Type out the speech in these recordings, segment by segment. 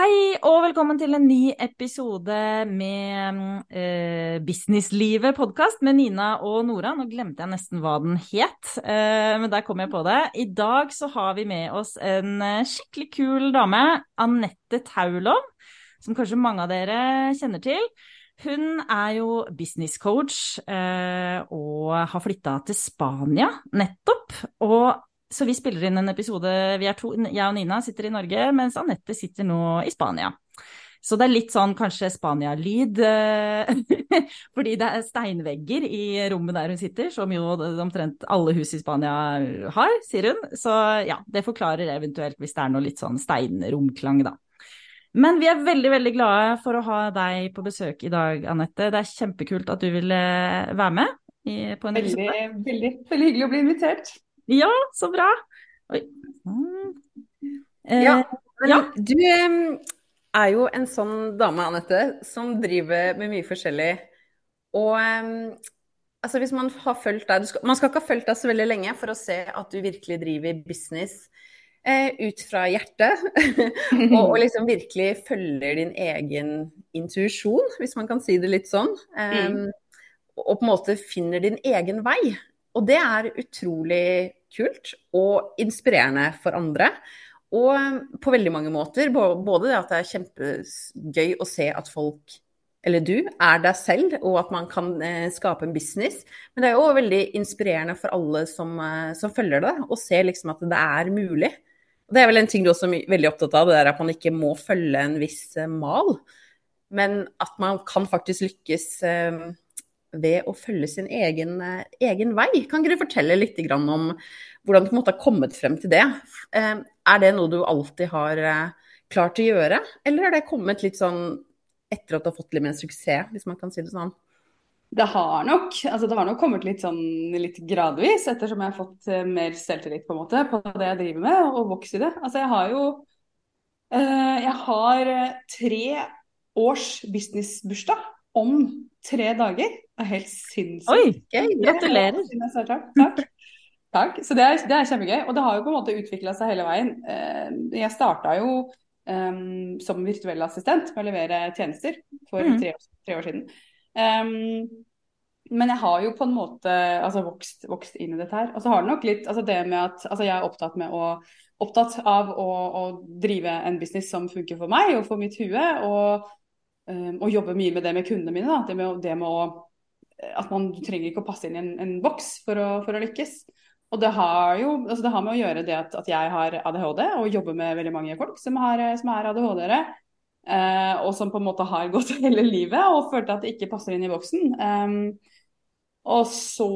Hei og velkommen til en ny episode med eh, Businesslivet podkast med Nina og Nora. Nå glemte jeg nesten hva den het, eh, men der kom jeg på det. I dag så har vi med oss en eh, skikkelig kul dame, Anette Taulov, som kanskje mange av dere kjenner til. Hun er jo business coach eh, og har flytta til Spania nettopp. Og så vi spiller inn en episode vi to, Jeg og Nina sitter i Norge, mens Anette sitter nå i Spania. Så det er litt sånn kanskje Spania-lyd, eh, fordi det er steinvegger i rommet der hun sitter, som jo omtrent alle hus i Spania har, sier hun. Så ja, det forklarer eventuelt hvis det er noe litt sånn steinromklang, da. Men vi er veldig, veldig glade for å ha deg på besøk i dag, Anette. Det er kjempekult at du ville være med i, på en veldig, episode. Veldig, veldig hyggelig å bli invitert. Ja, så bra. Oi. Eh, ja, men ja. du er jo en sånn dame, Anette, som driver med mye forskjellig. Og altså, hvis man har fulgt deg skal, Man skal ikke ha fulgt deg så veldig lenge for å se at du virkelig driver business eh, ut fra hjertet. og, og, liksom virkelig følger din egen intuisjon, hvis man kan si det litt sånn. Um, mm. Og på en måte finner din egen vei. Og det er utrolig kult og inspirerende for andre. Og på veldig mange måter. Både det at det er kjempegøy å se at folk, eller du, er deg selv, og at man kan eh, skape en business. Men det er jo veldig inspirerende for alle som, eh, som følger det, å se liksom at det er mulig. Det er vel en ting du også er veldig opptatt av, det er at man ikke må følge en viss eh, mal. Men at man kan faktisk lykkes ved å følge sin egen, eh, egen vei. Kan ikke du fortelle litt om hvordan du har kommet frem til det? Eh, er det noe du alltid har eh, klart å gjøre, eller har det kommet litt sånn etter at du har fått litt mer suksess, hvis man kan si det sånn? Det har nok, altså det har nok kommet litt sånn litt gradvis, ettersom jeg har fått mer selvtillit på en måte på det jeg driver med, og vokst i det. Altså jeg har jo Jeg har tre års businessbursdag om tre dager. Er helt sinnssykt. Oi, gratulerer. Takk. Takk. Så det er, det er, kjempegøy. Og det har jo på en måte utvikla seg hele veien. Eh, jeg starta jo um, som virtuell assistent med å levere tjenester for mm. tre, tre, år siden. Um, men jeg har jo på en måte altså, vokst, vokst, inn i dette her. Og så har det nok litt altså det med at altså, jeg er opptatt, å, opptatt av å, å, drive en business som funker for meg og for mitt hue. Og um, og jobbe mye med det med kundene mine. Da. Det med, det med å, at man trenger ikke å passe inn i en, en boks for å, for å, lykkes. Og det har jo altså det har med å gjøre det at, at, jeg har ADHD og jobber med veldig mange folk som, har, som er ADHD-ere. Eh, og som på en måte har gått hele livet og følte at det ikke passer inn i boksen. Um, og så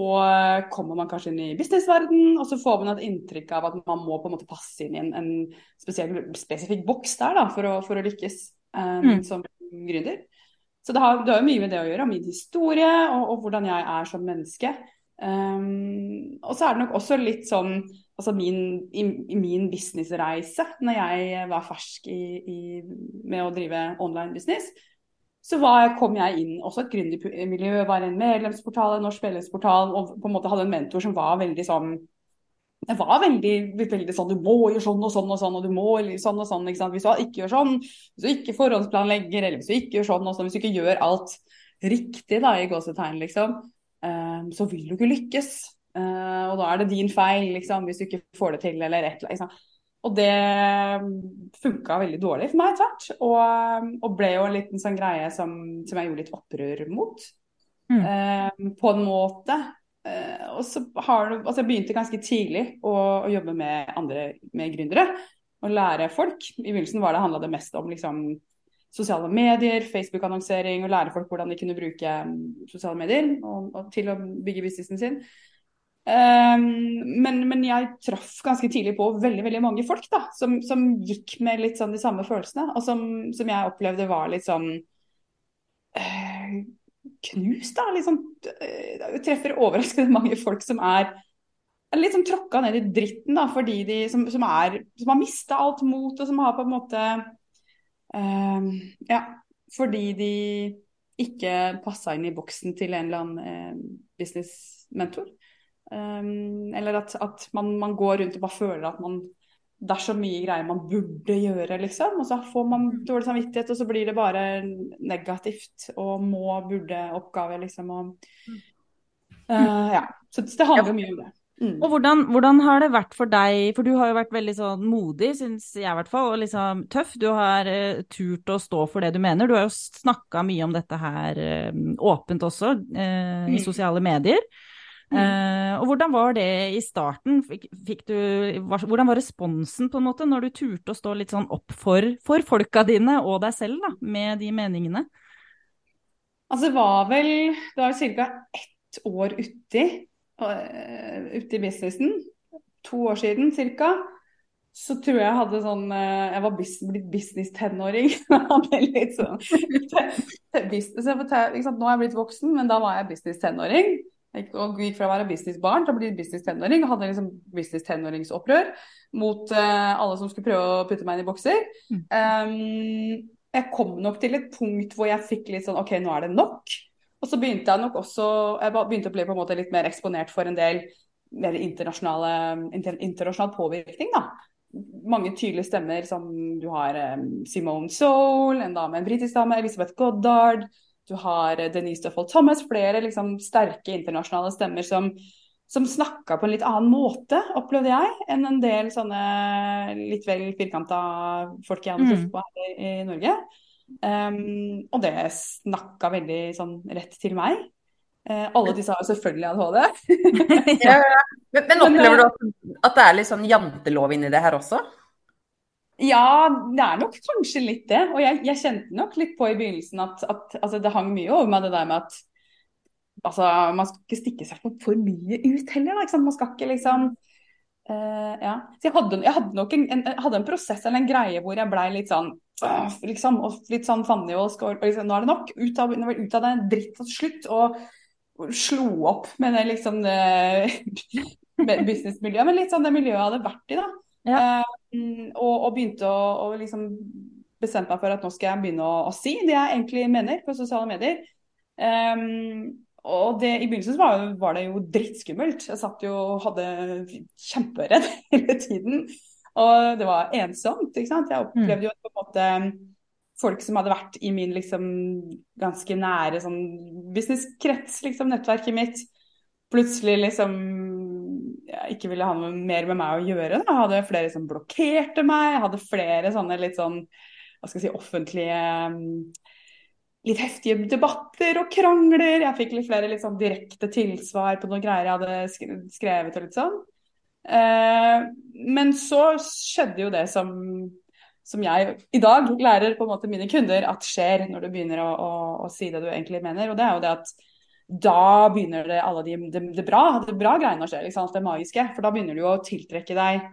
kommer man kanskje inn i businessverden, og så får man et inntrykk av at man må på en måte passe inn i en, en spesiell, spesifikk boks der da, for å, for å lykkes um, mm. som gründer. Så det har, det har, mye med det å gjøre, min historie og, og hvordan jeg er som menneske. Um, og så er det nok også litt sånn altså min, i, i min businessreise, når jeg var fersk i, i, med å drive online business, så var, kom jeg inn også et gründermiljø, var en medlemsportal, en norsk medlemsportal, og på en måte hadde en mentor som var veldig sånn det var veldig, veldig sånn du må gjøre sånn og sånn og sånn, og du må sånn og sånn. Hvis du ikke gjør sånn, hvis du ikke forhåndsplanlegger, eller hvis du ikke gjør sånn og sånn, hvis du ikke gjør alt riktig da, i gåsetegn, liksom, um, så vil du ikke lykkes. Uh, og da er det din feil, liksom, hvis du ikke får det til, eller et eller annet. Og det funka veldig dårlig for meg tvert. Og, og, ble jo en liten sånn greie som, som jeg gjorde litt opprør mot. Mm. På en måte. Uh, og så har du, altså Jeg begynte ganske tidlig å, å jobbe med andre med gründere. Og lære folk. I begynnelsen var det handla det mest om liksom, sosiale medier, Facebook-annonsering. Og lære folk hvordan de kunne bruke um, sosiale medier og, og til å bygge businessen sin. Um, men, men, jeg traff ganske tidlig på veldig veldig mange folk da, som, som gikk med litt sånn de samme følelsene. Og som, som jeg opplevde var litt sånn uh, knust. da, liksom, Treffer overraskende mange folk som er sånn tråkka ned i dritten, da, fordi de som, som, er, som har mista alt mot, og som har på en måte uh, Ja, fordi de ikke passa inn i boksen til en eller annen uh, businessmentor. Um, eller at, at man, man, går rundt og bare føler at man det er så mye greier man burde gjøre, liksom. Og så får man Mm. dårlig samvittighet, og så blir det bare negativt. Og må, burde, oppgave, liksom. Og, uh, ja. Så det handler mye om det. Mm. Og hvordan, hvordan har det vært for deg, for du har jo vært veldig sånn modig, syns jeg i hvert fall, og liksom tøff. Du har uh, turt å stå for det du mener. Du har jo snakka mye om dette her uh, åpent også, uh, i Mm. sosiale medier. Mm. Uh, og hvordan var det i starten? Fikk, fikk du, var, hvordan var responsen på en måte når du turte å stå litt sånn opp for, for folka dine og deg selv da, med de meningene? Altså, det var vel Det var ca. ett år uti, uh, uti businessen. To år siden ca. Så tror jeg jeg hadde sånn uh, Jeg var blitt business-tenåring. litt sånn business. Nå er jeg blitt voksen, men da var jeg business-tenåring. Og gikk fra å være businessbarn til å bli business-tenåring. Hadde liksom business-tenåringsopprør mot uh, alle som skulle prøve å putte meg inn i bokser. Um, jeg kom nok til et punkt hvor jeg fikk litt sånn OK, nå er det nok. Og så begynte jeg nok også Jeg begynte å bli på en måte litt mer eksponert for en del mer inter, internasjonal påvirkning, da. Mange tydelige stemmer som du har um, Simone Soul, en dame, en britisk dame, Elisabeth Goddard. Du har uh, Denise Duffold Thomas, flere liksom sterke internasjonale stemmer som, som snakka på en litt annen måte, opplevde jeg, enn en del sånne litt vel firkanta folk jeg hadde truffet på her i, i Norge. Um, og det snakka veldig sånn rett til meg. Uh, alle disse har selvfølgelig ADHD. ja, ja. Men, men opplever du at, at, det er litt sånn jantelov inni det her også? Ja, det er nok kanskje litt det. Og jeg, jeg kjente nok litt på i begynnelsen at, at altså, det hang mye over meg det der med at altså, man skal ikke stikke seg for, for mye ut heller. Da, Man skal ikke liksom uh, Ja. Så jeg hadde, jeg hadde nok en, en, hadde en, prosess eller en greie hvor jeg blei litt sånn uh, liksom, og Litt sånn fannejålsk og, og liksom, nå er det nok. Ut av, ut av den dritt til slutt. Og, og slo opp med det liksom uh, businessmiljøet, men litt sånn det miljøet jeg hadde vært i, da. Ja. Uh, og, og, begynte å, å liksom bestemte meg for at nå skal jeg begynne å, å, si det jeg egentlig mener på sosiale medier. Um, og det, I begynnelsen var, var, det jo drittskummelt. Jeg satt jo og hadde kjemperedd hele tiden. Og det var ensomt. ikke sant? Jeg opplevde jo på en måte folk som hadde vært i min liksom ganske nære sånn businesskrets, liksom nettverket mitt, plutselig liksom ikke ville ha noe mer med meg å gjøre. Da. Jeg hadde flere som blokkerte meg, jeg hadde flere sånne litt sånn hva skal jeg si, offentlige litt heftige debatter og krangler. Jeg fikk litt flere litt sånn direkte tilsvar på noen greier jeg hadde skrevet og litt sånn. Eh, men så skjedde jo det som, som jeg i dag lærer på en måte mine kunder at skjer når du begynner å, å, å si det du egentlig mener. Og det er jo det at da begynner det alle de, det, det bra, det bra greiene å skje, liksom, det magiske. For da begynner du å tiltrekke deg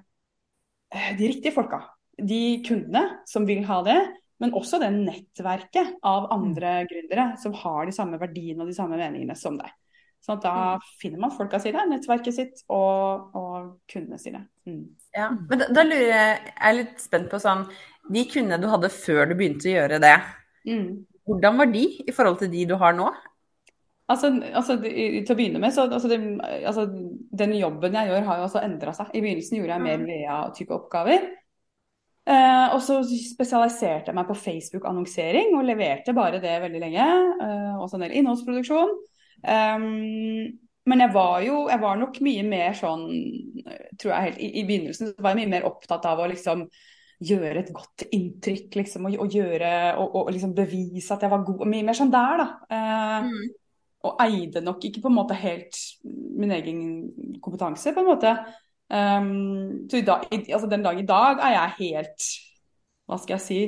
de riktige folka. De kundene som vil ha det, men også det nettverket av andre gründere som har de samme verdiene og de samme meningene som deg. Sånn at da finner man folka sine, nettverket sitt og, og kundene sine. Mm. Ja, men da, da, lurer jeg, jeg er litt spent på sånn De kundene du hadde før du begynte å gjøre det, mm. hvordan var de i forhold til de du har nå? Altså, altså, til å begynne med, så altså, det, altså, Den jobben jeg gjør, har jo også endra seg. I begynnelsen gjorde jeg mer VEA-type oppgaver. Eh, og så spesialiserte jeg meg på Facebook-annonsering og leverte bare det veldig lenge. Eh, også en del innholdsproduksjon. Um, men jeg var jo jeg var nok mye mer sånn tror jeg helt, i, i begynnelsen var jeg mye mer opptatt av å liksom gjøre et godt inntrykk liksom, og, og, gjøre, og, og liksom bevise at jeg var god. Mye mer sånn der, da. Eh, mm og eide nok ikke på en måte helt min egen kompetanse, på en måte. Um, så dag, altså den dag i dag er jeg helt Hva skal jeg si?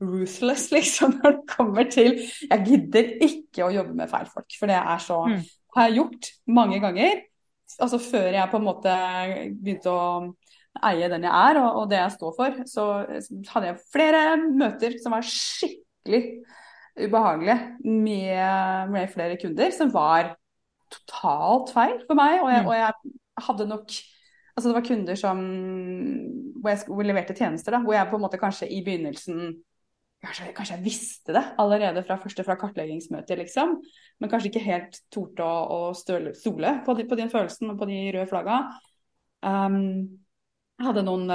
Ruthless, liksom, når det kommer til Jeg gidder ikke å jobbe med feil folk, for det er så mm. har jeg gjort mange ganger. Altså før jeg på en måte begynte å eie den jeg er og, og det jeg står for, så hadde jeg flere møter som var skikkelig ubehagelige med, med, flere kunder, som var totalt feil for meg. Og jeg, og jeg hadde nok Altså det var kunder som hvor jeg, hvor jeg leverte tjenester, da, hvor jeg på en måte kanskje i begynnelsen Kanskje, kanskje, jeg visste det allerede fra første fra kartleggingsmøtet, liksom. Men kanskje ikke helt torde å, å stole på, de, på, den følelsen og på de røde flagga. Um, Jeg hadde noen,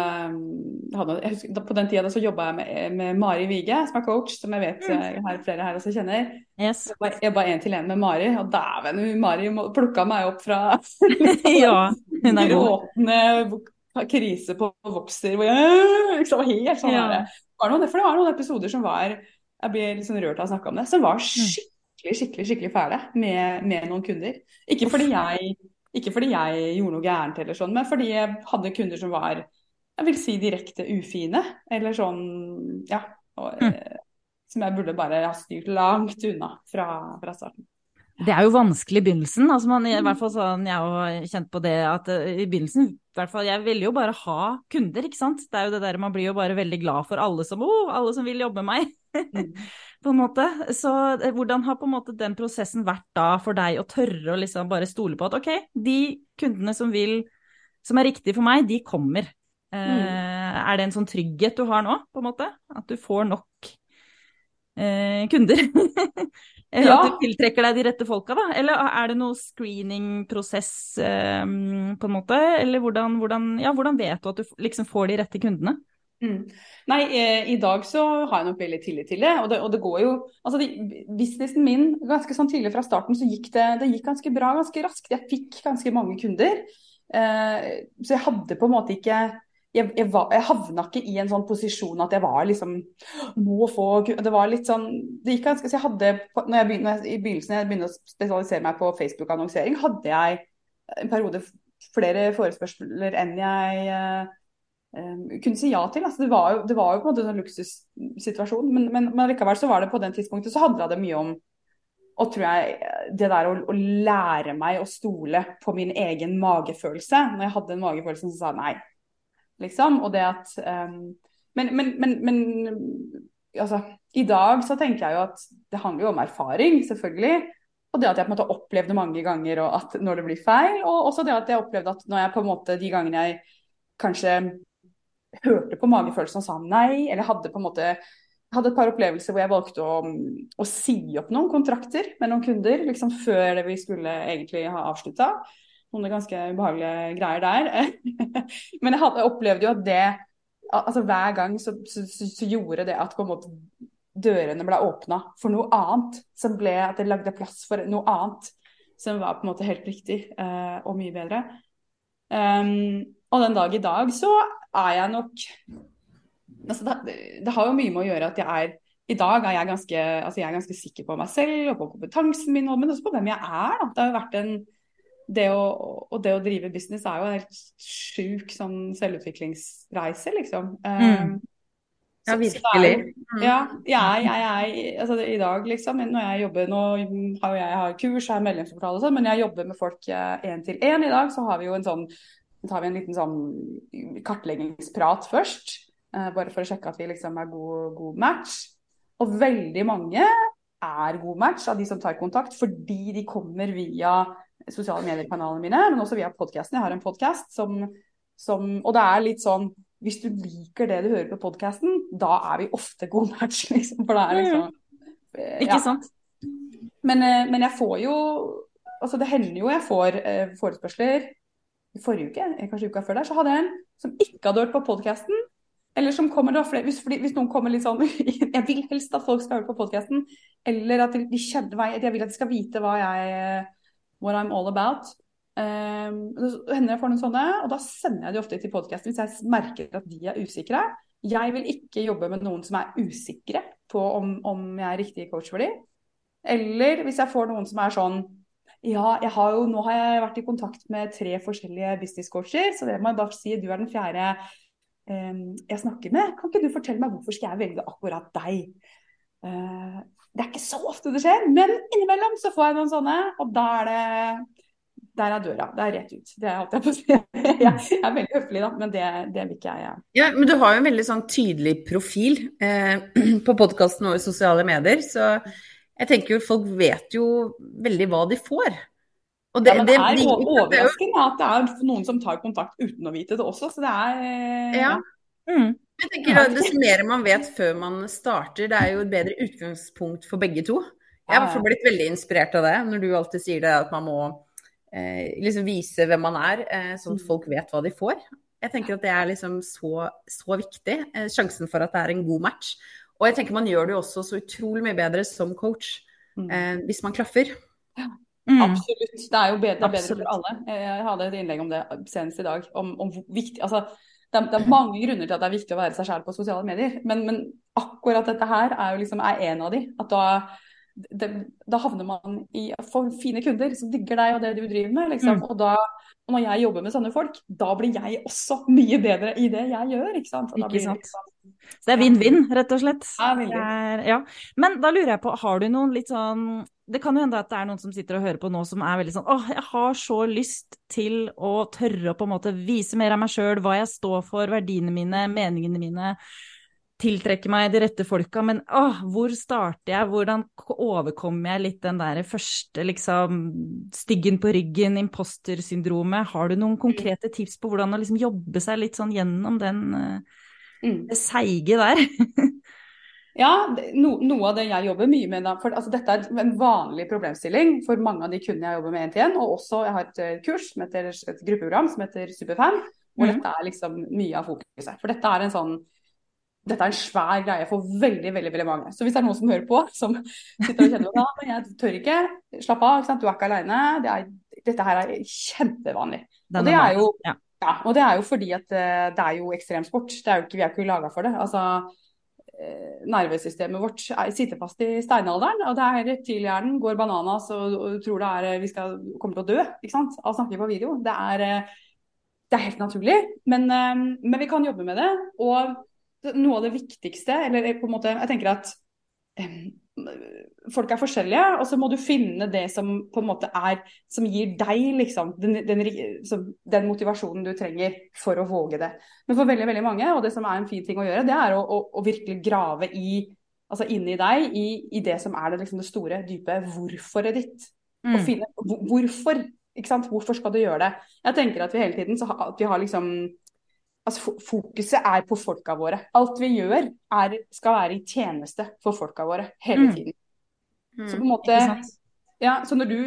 hadde, jeg husker, På den tida så jobba jeg med, med, Mari Vige, som er coach, som jeg vet mm. jeg har flere her også kjenner. Yes. Jeg jobba én til én med Mari, og dæven, Mari plukka meg opp fra ja, hun er gråtende krise på Vokser, hvor jeg liksom helt sånn ja. det, var noen, For det var noen episoder som var Jeg blir litt sånn rørt av å snakke om det. Som var mm. skikkelig, skikkelig skikkelig fæle med, med noen kunder. Ikke fordi jeg ikke fordi jeg gjorde noe gærent, eller sånn, men fordi jeg hadde kunder som var jeg vil si direkte ufine. Eller sånn, ja. Og, mm. Eh, som jeg burde bare ha styrt langt unna fra, fra starten. Det er jo vanskelig i begynnelsen. altså man, i hvert fall sånn, Jeg har kjent på det at uh, i begynnelsen i hvert fall, Jeg ville jo bare ha kunder, ikke sant. Det er jo det der man blir jo bare veldig glad for alle som, oh, alle som vil jobbe med meg. På en måte. Så uh, hvordan har på en måte den prosessen vært da for deg å tørre å liksom bare stole på at ok, de kundene som vil, som er riktige for meg, de kommer. Uh, mm. Er det en sånn trygghet du har nå, på en måte? At du får nok kunder? Ja. At du tiltrekker deg de rette folka, da? Eller er det noe screeningprosess um, på en måte? Eller hvordan, hvordan, ja, hvordan, vet du at du liksom får de rette kundene? Mm. Nei, eh, i dag så har jeg nok veldig tillit til det. Og det, og det går jo Altså, de, businessen min ganske sånn tidlig fra starten så gikk det, det gikk ganske bra ganske raskt. Jeg fikk ganske mange kunder. Eh, så jeg hadde på en måte ikke jeg, jeg, jeg, havna ikke i en sånn posisjon at jeg var liksom må få Det var litt sånn det gikk ganske, så jeg hadde, når jeg begynte, I begynnelsen jeg begynte å spesialisere meg på Facebook-annonsering, hadde jeg en periode flere forespørsler enn jeg um, kunne si ja til. Altså, det, var jo, det var jo på en måte en luksussituasjon, men, men, men likevel så var det på den tidspunktet så handla det mye om og tror jeg det der å, å, lære meg å stole på min egen magefølelse Når jeg hadde en magefølelse som sa nei, liksom. Og det at um, men, men, men, men, altså, i dag så tenker jeg jo at det handler jo om erfaring, selvfølgelig. Og det at jeg på en måte opplevde mange ganger og at når det blir feil. Og også det at jeg opplevde at når jeg på en måte de gangene jeg kanskje hørte på magefølelsen og sa nei, eller hadde på en måte hadde et par opplevelser hvor jeg valgte å, å si opp noen kontrakter med noen kunder liksom før vi skulle egentlig ha avslutta noen ganske ubehagelige greier der. Men jeg, hadde, opplevde jo at det altså Hver gang så, så, så, gjorde det at måte dørene ble åpna for noe annet. Som ble at det lagde plass for noe annet som var på en måte helt riktig uh, og mye bedre. Um, og den dag i dag så er jeg nok altså det, det, har jo mye med å gjøre at jeg er i dag er jeg ganske, altså jeg er ganske sikker på meg selv og på kompetansen min, men også på hvem jeg er. Da. Det har jo vært en det å, og det å drive business er jo en helt sjuk sånn selvutviklingsreise, liksom. Mm. Um, ja, virkelig. Mm. Ja, jeg, jeg, jeg, altså I dag, liksom, når jeg jobber Nå har jeg har kurs, jeg har medlemsportal og sånn, men jeg jobber med folk én eh, til én i dag. Så har vi jo en sånn tar vi en liten sånn kartleggingsprat først. Uh, bare for å sjekke at vi liksom er god, god match. Og veldig mange er god match av de som tar kontakt, fordi de kommer via sosiale mediekanalene mine, men også via podkasten. Jeg har en podkast som, som, Og det er litt sånn Hvis du liker det du hører på podkasten, da er vi ofte god match, liksom. For det er liksom ja. Ikke sant? Men, eh, men, jeg får jo Altså, det hender jo jeg får eh, forespørsler. I forrige uke, kanskje uka før der, så hadde jeg en som ikke hadde hørt på podkasten. Eller som kommer da, hvis, hvis, noen kommer litt sånn Jeg vil helst at folk skal høre på podkasten. Eller at de kjenner meg, jeg vil at de skal vite hva jeg what I'm all about. Um, hender jeg får noen sånne, og da sender jeg de ofte til podkasten hvis jeg merker at de er usikre. Jeg vil ikke jobbe med noen som er usikre på om, om jeg er riktig coach for dem. Eller hvis jeg får noen som er sånn ja, har jo, nå har jeg vært i kontakt med tre forskjellige businesscoacher, så det må jeg bare si du er den fjerde um, jeg snakker med. Kan ikke du fortelle meg hvorfor skal jeg velge akkurat deg? Uh, det er ikke så ofte det skjer, men innimellom så får jeg noen sånne, og da er det der er døra. Det er rett ut. Det er alt jeg å si. Jeg er veldig høflig, da, men det, det vil ikke jeg. Ja. ja, men du har jo en veldig sånn tydelig profil eh, på podkasten og i sosiale medier, så jeg tenker jo folk vet jo veldig hva de får. Og det, ja, men det er overraskende at det er noen som tar kontakt uten å vite det også, så det er eh, Ja. Mm. Jeg tenker da, Dess mer man vet før man starter, det er jo et bedre utgangspunkt for begge to. Jeg har i hvert fall blitt veldig inspirert av det, når du alltid sier det at man må liksom vise hvem man er, eh, sånn at mm. folk vet hva de får. Jeg tenker at det er liksom så, så viktig. Eh, sjansen for at det er en god match. Og jeg tenker man gjør det jo også så utrolig mye bedre som coach mm. eh, hvis man klaffer. Mm. Absolutt. Det er jo bedre, det er bedre for alle. Jeg hadde et innlegg om det senest i dag. Om, om viktig, altså, det, er, det, er, mange grunner til at det er viktig å være seg selv på sosiale medier. Men, men akkurat dette her er jo liksom er en av de. At da, det, da havner man i for fine kunder som digger deg og det du driver med. Liksom. Mm. Og da når jeg jobber med sånne folk, da blir jeg også mye bedre i det jeg gjør. Ikke sant? Ikke sant? Liksom, så det er vinn-vinn, rett og slett. Ja, er, ja. Men da lurer jeg på, har du noen litt sånn Det kan jo hende at det er noen som sitter og hører på nå som er veldig sånn åh, jeg har så lyst til å tørre å på en måte vise mer av meg sjøl, hva jeg står for, verdiene mine, meningene mine tiltrekke meg de rette folka, men åh, hvor starter jeg? Hvordan overkommer jeg litt den der første liksom styggen på ryggen, impostersyndromet? Har du noen mm. konkrete tips på hvordan å liksom jobbe seg litt sånn gjennom den uh, mm. seige der? ja, no, noe av det jeg jobber mye med, da, for altså, dette er en vanlig problemstilling for mange av de kundene jeg jobber med én til én, og også jeg har et eh, kurs heter, et gruppeprogram som heter Superfan, hvor mm. dette er liksom mye av fokuset. For dette er en sånn dette er en svær greie for veldig veldig, veldig mange. Så hvis det er noen som hører på, som sitter og kjenner at men jeg tør ikke, slapp av, ikke du er ikke alene. Det dette her er kjempevanlig. Og det er jo, ja. Ja, og det er jo fordi at eh, det er jo ekstremsport. Det er jo ikke, vi er ikke laga for det. Altså, eh, nervesystemet vårt er, sitter fast i steinalderen. og det er Reptilhjernen går bananas og, og, tror det er, eh, vi skal, kommer til å dø ikke sant? av å snakke på video. Det er, det er helt naturlig, men, men, vi kan jobbe med det. Og noe av det viktigste, eller på en måte Jeg tenker at folk er forskjellige, og så må du finne det som på en måte er Som gir deg liksom den, den, den, motivasjonen du trenger for å våge det. Men for veldig veldig mange, og det som er en fin ting å gjøre, det er å, å, å virkelig grave i altså inni deg, i, i det som er det, liksom, det store, dype hvorforet ditt. Mm. Og finne hvorfor. Ikke sant? Hvorfor skal du gjøre det? Jeg tenker at vi hele tiden så at vi har liksom Altså, fokuset er på folka våre. Alt vi gjør er, skal være i tjeneste for folka våre hele mm. tiden. Mm. Så på en måte ja, så når du,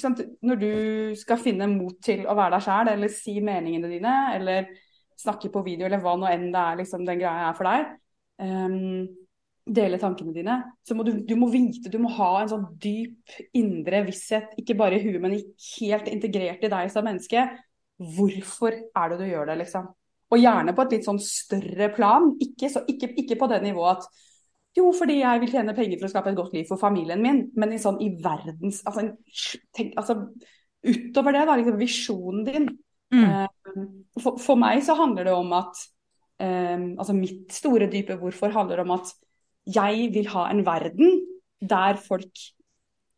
sant, når du skal finne mot til å være deg sjæl, eller si meningene dine, eller snakke på video, eller hva nå enn det er liksom, den greia er for deg, um, dele tankene dine, så må du, du må vite, du må ha en sånn dyp indre visshet, ikke bare i huet, men helt integrert i deg som menneske. Hvorfor er det du gjør det, liksom? Og gjerne på et litt sånn større plan. Ikke, så, ikke, ikke, på det nivået at jo, fordi jeg vil tjene penger for å skape et godt liv for familien min, men i sånn i verdens Altså, tenk, altså utover det, da, liksom visjonen din. Mm. Uh, for, for, meg så handler det om at um, Altså mitt store, dype hvorfor handler om at jeg vil ha en verden der folk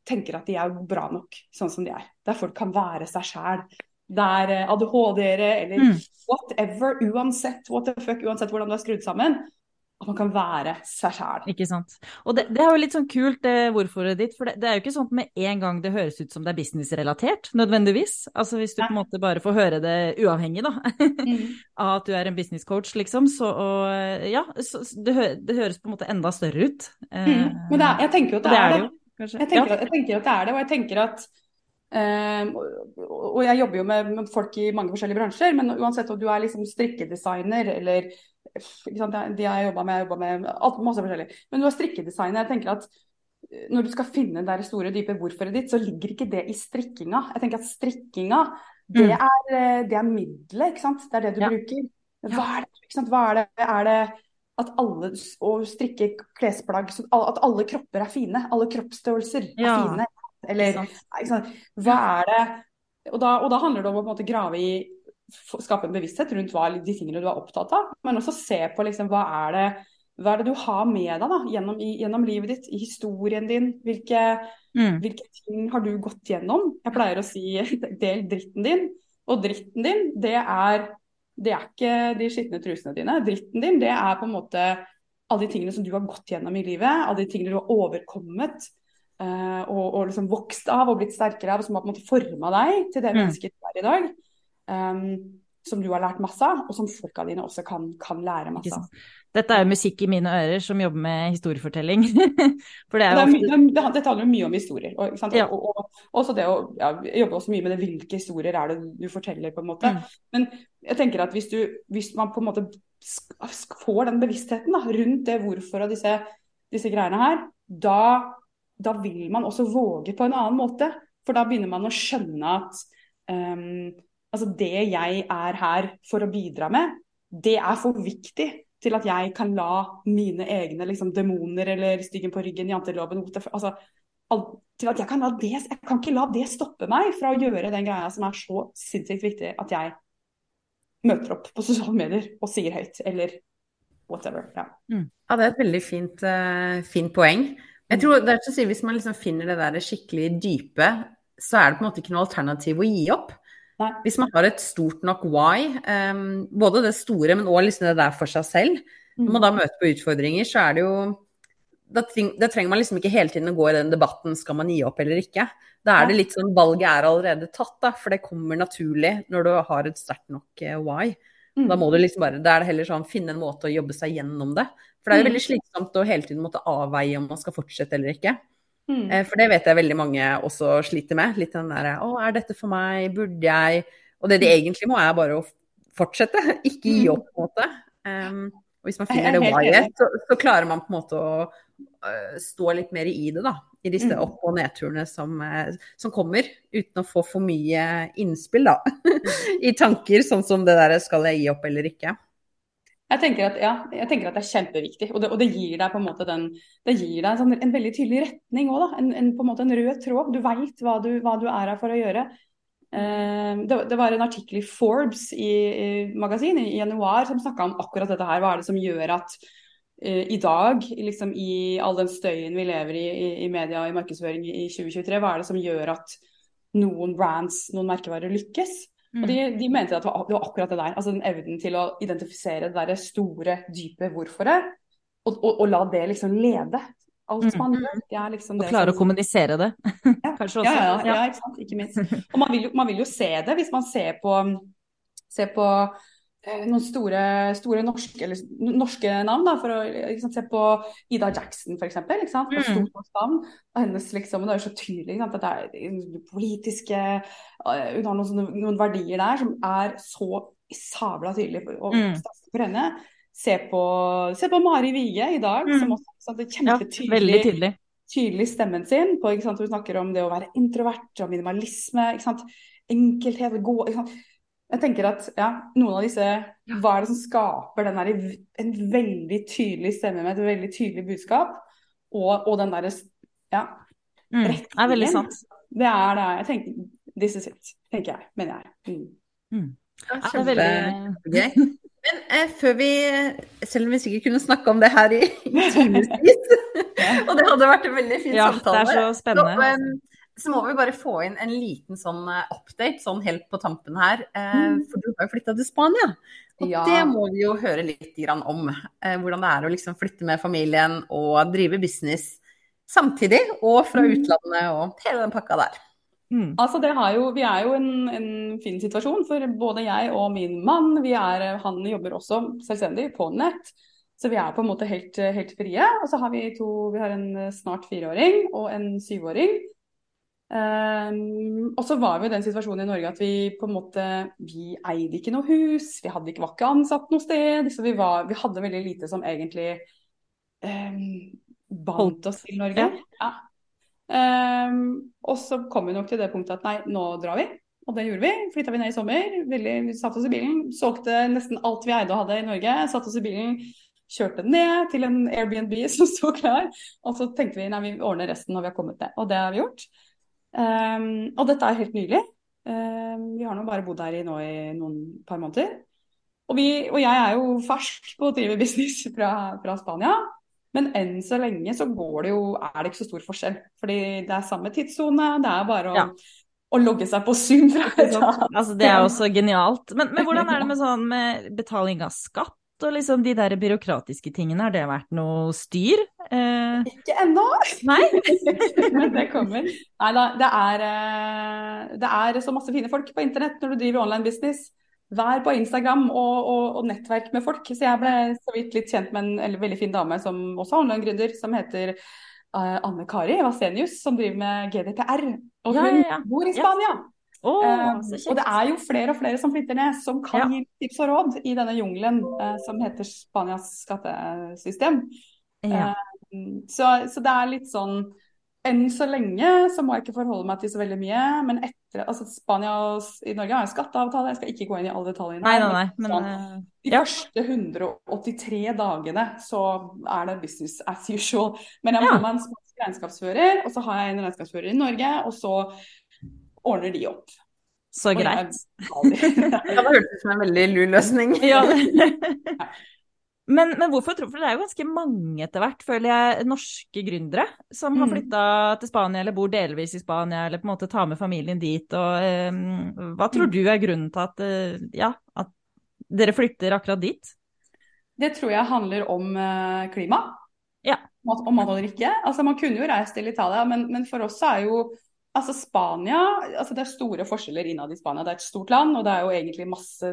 tenker at de er bra nok sånn som de er. Der folk kan være seg sjæl der er ADHD-ere eller mm. whatever, uansett what the fuck, uansett hvordan du er skrudd sammen, at man kan være seg sjæl. Ikke sant. Og det, det, er jo litt sånn kult, det hvorforet ditt. For det, det, er jo ikke sånn at med en gang det høres ut som det er businessrelatert, nødvendigvis. Altså hvis du ja. på en måte bare får høre det uavhengig, da, mm. av at du er en business coach, liksom. Så og, ja, så, det, det, høres på en måte enda større ut. Mm. Men er, jeg tenker jo at det, er det. Jo, jeg, tenker, ja. jeg tenker at det er det, og jeg tenker at og jeg jobber jo med, med, folk i mange forskjellige bransjer, men uansett om du er liksom strikkedesigner eller sant, De jeg jobba med, jeg jobba med alt, masse forskjellig. Men du er strikkedesigner. Jeg tenker at eh, når du skal finne det store, dype hvorforet ditt, så ligger ikke det i strikkinga. Jeg tenker at strikkinga, det mm. er, eh, det er middelet, ikke sant. Det er det du ja. bruker. Hva er det? Ikke? Hva er det? Er det at alle å strikke klesplagg At alle kropper er fine. Alle kroppsstørrelser er ja. fine. Eller hva er det og da, og da, handler det om å på en måte grave i Skape en bevissthet rundt hva, de tingene du er opptatt av. Men også se på liksom, hva, er det, hva er det du har med deg da, gjennom, i, gjennom livet ditt, i historien din. Hvilke, mm. hvilke, ting har du gått gjennom? Jeg pleier å si del dritten din. Og dritten din, det er, det er ikke de skitne trusene dine. Dritten din, det er på en måte alle de tingene som du har gått gjennom i livet. Alle de tingene du har overkommet. Uh, og, og, liksom vokst av og blitt sterkere av, og som har på en måte forma deg til det mm. mennesket du er i dag. Um, som du har lært masse av, og som folka dine også kan, kan lære masse av. Dette er jo musikk i mine ører som jobber med historiefortelling. For det er jo ofte... det, handler jo mye om historier. Og, ja. og, og, også det å ja, jobbe også mye med det, hvilke historier er det du forteller, på en måte. Mm. Men jeg tenker at hvis, du, hvis, man på en måte får den bevisstheten da, rundt det hvorfor og disse, disse greiene her, da, da, vil man også våge på en annen måte. For da begynner man å skjønne at um, altså det jeg er her for å bidra med, det er for viktig til at jeg kan la mine egne liksom, demoner eller styggen på ryggen, janteloven altså, til at jeg kan det, jeg kan ikke la det stoppe meg fra å gjøre den greia som er så sinnssykt viktig at jeg møter opp på sosiale medier og sier høyt, eller whatever. Ja, mm. ja det er et veldig fint, uh, fint poeng. Jeg tror det er så å si, Hvis man liksom finner det der skikkelig dype, så er det på en måte ikke noe alternativ å gi opp. Nei. Hvis man har et stort nok why, um, både det store, men òg liksom det der for seg selv, når man mm. da møter på utfordringer, så er det jo da, treng, da, trenger man liksom ikke hele tiden å gå i den debatten skal man gi opp eller ikke. Da er det litt sånn valget er allerede tatt, da, for det kommer naturlig når du har et sterkt nok uh, why. Mm. Da må du liksom bare, da er det heller sånn finne en måte å jobbe seg gjennom det. For det er jo mm. veldig slitsomt å hele tiden måtte avveie om man skal fortsette eller ikke. Mm. Eh, for det vet jeg veldig mange også sliter med. Litt den derre Å, er dette for meg? Burde jeg? Og det de mm. egentlig må, er bare å fortsette, ikke gi opp, på en måte. Um, og hvis man finner det why så, så, klarer man på en måte å stå litt mer i det, da. I disse mm. opp- og nedturene som, uh, som, kommer, uten å få for mye innspill, da. I tanker sånn som det der skal jeg gi opp eller ikke. Jeg tenker, at, ja, jeg tenker at, det er kjempeviktig, og det, og det, gir deg på en måte den, det gir deg en, sånn, en veldig tydelig retning òg. En, en, på en måte en rød tråd. Du veit hva, hva, du er her for å gjøre. Uh, det, det, var en artikkel i Forbes i, i magasin i, i januar som snakka om akkurat dette her. Hva er det som gjør at i dag, liksom i all den støyen vi lever i i, media og i markedsføring i 2023, hva er det som gjør at noen brands, noen merkevarer lykkes? Og de, mm. de, mente at det var, det var, akkurat det der. altså den Evnen til å identifisere det der store, dype hvorforet, og, og, og la det liksom lede alt mm. man gjør. Det liksom og klare som... å kommunisere det, ja. kanskje også. Ja, ja, ja, ikke sant. Ikke minst. Og man vil, jo, man vil jo se det hvis man ser på, ser på Eh, noen store, store norske, eller, norske, navn. Da, for å liksom, se på Ida Jackson, f.eks. Mm. Hennes, liksom, det er jo så tydelig sant, at det er politiske uh, Hun har noen, sånne, noen, verdier der som er så sabla tydelige og mm. for henne. Se på, se på Mari Wige i dag, mm. som også sant, er kjempetydelig. Ja, tydelig. tydelig stemmen sin på Hun snakker om det å være introvert og minimalisme. Enkelthet. gå? Jeg tenker at ja, noen av disse Hva er det som skaper den der, en veldig tydelig stemme med et veldig tydelig budskap, og, og den derre ja, mm, Det er veldig sant. Det er det. Jeg tenker, This is it, tenker jeg. Mener jeg. Mm. Mm. Ja, det er veldig Men eh, før vi Selv om vi sikkert kunne snakke om det her i, i timevis, og det hadde vært en veldig fin ja, samtale det er så spennende. Så, um, så må vi bare få inn en liten sånn eh, update, sånn helt på tampen her. Eh, mm. For du har jo flytta til Spania. Og ja. det må vi jo høre litt om. Eh, hvordan det er å liksom flytte med familien og drive business samtidig. Og fra mm. utlandet og hele den pakka der. Mm. Altså jo, vi er jo en, en, fin situasjon, for både jeg og min mann er, han jobber også selvstendig på nett. Så vi er på en måte helt, helt frie. Og så har vi to, vi har en snart fireåring og en syvåring. Um, og så var vi i den situasjonen i Norge at vi på en måte Vi eide ikke noe hus, vi hadde ikke, var ikke ansatt noe sted. Så vi, var, vi hadde veldig lite som egentlig um, bandt oss til Norge. Ja. Um, og så kom vi nok til det punktet at nei, nå drar vi. Og det gjorde vi. Flytta vi ned i sommer. Veldig, vi satt oss i bilen. Solgte nesten alt vi eide og hadde i Norge. Satt oss i bilen. Kjørte ned til en Airbnb som sto klar. Og så tenkte vi nei, vi ordner resten når vi har kommet ned. Og det har vi gjort. Um, og dette er helt nylig. Um, vi har nå bare bodd her i, nå i noen par måneder. Og, vi, og, jeg er jo fersk på å drive business fra, fra, Spania. Men enn så lenge så går det jo, er det ikke så stor forskjell. Fordi det er samme tidssone. Det er bare å, ja. å logge seg på Zoom. Fra altså, det er også genialt. Men, men hvordan er det med, sånn, med betaling av skatt? Og liksom de der byråkratiske tingene, har det vært noe styr? Eh... Ikke ennå! Nei? Men det kommer. Nei da, det er, eh, det er så masse fine folk på internett når du driver online business. vær på Instagram og, og, og, nettverk med folk. Så jeg ble så vidt litt kjent med en, en veldig fin dame som også er online-gründer, som heter uh, Anne Kari Vasenius, som driver med GDPR. Og hun ja, ja, bor i Spania. Oh, um, og det er jo flere og flere som flytter ned, som kan gi tips og råd i denne jungelen uh, som heter Spanias skattesystem. Uh, så, så det er litt sånn enn så lenge så må jeg ikke forholde meg til så veldig mye. Men etter altså Spania og i Norge har en skatteavtale, jeg skal ikke gå inn i alle detaljene. Nei, nei, nei, men, sånn, uh, de ja. første 183 dagene så er det business as usual. Men jeg må ja. ha en spansk regnskapsfører, og så har jeg en regnskapsfører i Norge, og så ordner de opp. Så greit. det hørtes ut som en veldig lur løsning. ja. Men, men, hvorfor tror For det er jo ganske mange etter hvert, føler jeg, norske gründere som har mm. flytta til Spania eller bor delvis i Spania, eller på en måte tar med familien dit. Og, um, hva tror mm. du er grunnen til at, uh, ja, at dere flytter akkurat dit? Det tror jeg handler om uh, klima. Ja. Om mat og drikke. Altså, man kunne jo reist til Italia, men, men for oss er jo Altså Spania, altså Det er store forskjeller innad i Spania. Det er et stort land, og det er jo egentlig masse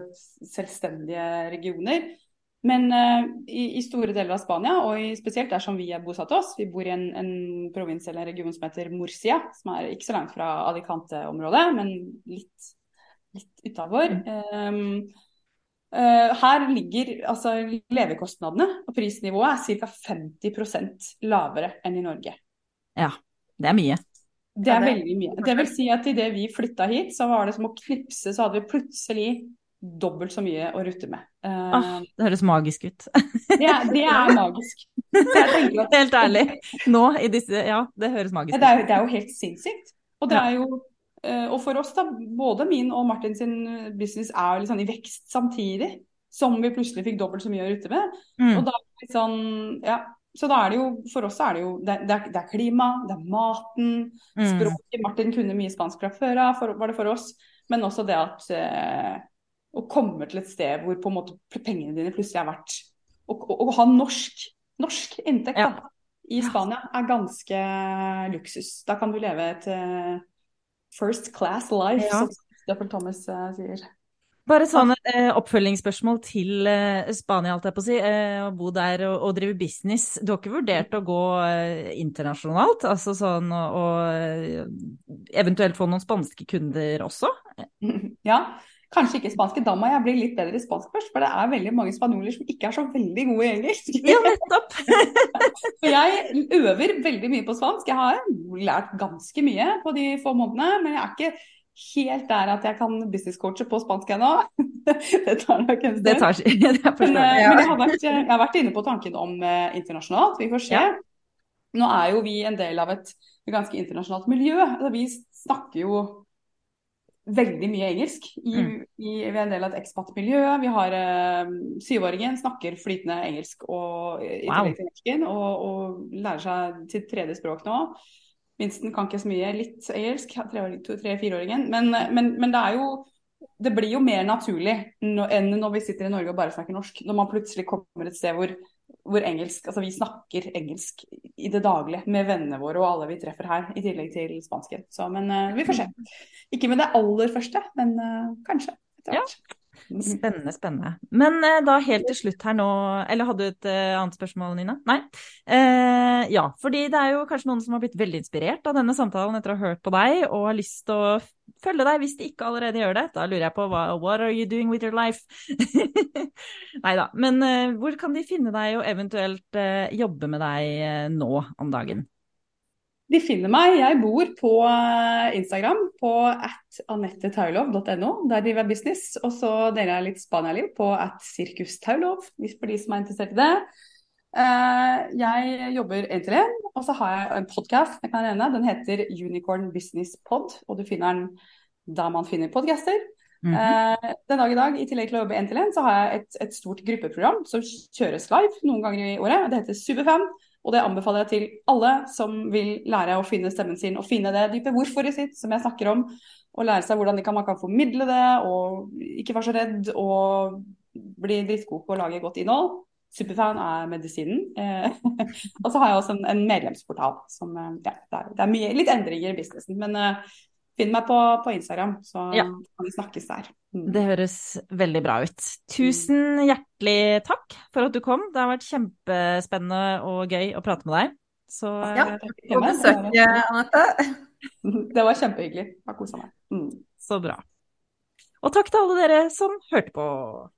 selvstendige regioner. Men uh, i, i, store deler av Spania, og i, spesielt der som vi er bosatt oss, vi bor i en, en provins eller en region som heter Murcia, som er ikke så langt fra Alicante-området, men litt, litt utafor. Um, uh, her ligger altså levekostnadene og prisnivået er ca. 50% lavere enn i Norge. Ja, det er mye. Det er veldig mye. Det vil si at idet vi flytta hit, så var det som å knipse, så hadde vi plutselig dobbelt så mye å rutte med. Uh, ah, det høres magisk ut. det, er, det er magisk. At, helt ærlig. Nå i disse Ja, det høres magisk ut. Det er, det er jo helt sinnssykt. Og det er jo uh, Og for oss, da, både min og Martin sin business er jo liksom i vekst samtidig. Som vi plutselig fikk dobbelt så mye å rutte med. Mm. Og da er det litt sånn Ja. Så da er det jo, for oss er det jo det, det, er, det er, klima, det er maten, mm. språket. Martin kunne mye spansk fra før av, var det for oss. Men også det at eh, å komme til et sted hvor på en måte pengene dine plutselig er verdt Å, ha norsk, norsk inntekt ja. da, i Spania er ganske luksus. Da kan du leve et uh, first class life, ja. som Stephen Thomas uh, sier. Bare sånn eh, oppfølgingsspørsmål til eh, Spania, alt jeg på å si. Eh, å bo der og, og, drive business. Du har ikke vurdert å gå eh, internasjonalt? Altså sånn å eventuelt få noen spanske kunder også? Ja, Kanskje ikke spanske. Da må jeg bli litt bedre i spansk først, for det er veldig mange spanjoler som ikke er så veldig gode i engelsk. Ja, nettopp. jeg øver veldig mye på spansk. Jeg har lært ganske mye på de få månedene, men jeg er ikke helt der at jeg kan businesscoache på spansk ennå. det tar nok en stund. Det tar, det men, ja. men jeg, har vært, jeg, har vært, inne på tanken om eh, internasjonalt. Vi får se. Ja. Nå er jo vi en del av et ganske internasjonalt miljø. Altså, vi snakker jo veldig mye engelsk. I, mm. i, vi er en del av et ekspat-miljø. Vi har eh, Syvåringen snakker flytende engelsk og, i wow. og, og, lærer seg sitt tredje språk nå. Minsten kan ikke så mye, litt engelsk, tre-fireåringen. Men, men, men, det er jo det blir jo mer naturlig enn når vi sitter i Norge og bare snakker norsk. Når man plutselig kommer et sted hvor hvor engelsk Altså vi snakker engelsk i det daglige med vennene våre og alle vi treffer her, i tillegg til spansken. Så, men uh, vi får se. Ikke med det aller første, men uh, kanskje etter hvert. Ja. Spennende, spennende. Men eh, da helt til slutt her nå Eller hadde du et eh, annet spørsmål, Nina? Nei? Eh, ja, fordi det er jo kanskje noen som har blitt veldig inspirert av denne samtalen etter å ha hørt på deg, og har lyst til å følge deg hvis de ikke allerede gjør det. Da lurer jeg på hva, what are you doing with your life? Nei da. Men eh, hvor kan de finne deg og eventuelt eh, jobbe med deg eh, nå om dagen? De finner meg. Jeg bor på eh, Instagram på at anettethaulov.no. Der driver jeg business. Og så deler jeg litt Spania-liv på at sirkustaulov, for de som er interessert i det. Eh, jeg jobber én til én, og så har jeg en podkast. Den heter Unicorn Business Pod, og du finner den der man finner podcaster. Mm -hmm. Den dag i dag, i tillegg til å jobbe én til én, så har jeg et, et, stort gruppeprogram som kjøres live noen ganger i året. Det heter Superfan. Og det anbefaler jeg til alle som vil lære å finne stemmen sin og finne det dype hvorforet sitt, som jeg snakker om. Og lære seg hvordan man kan formidle det, og ikke være så redd og bli drittgod på å lage godt innhold. Superfan er medisinen. Eh, og så har jeg også en, medlemsportal. Som, eh, ja, er, det, er, mye, litt endringer i businessen. Men uh, finn meg på, på Instagram, så Ja. kan vi snakkes der. Mm. Det høres veldig bra ut. Tusen hjertelig takk for at du kom. Det har vært kjempespennende og gøy å prate med deg. Så Ja, eh, På besøk, Det var- Anette. Det var kjempehyggelig. Jeg har kosa meg. Mm. så bra. Og takk til alle dere som hørte på.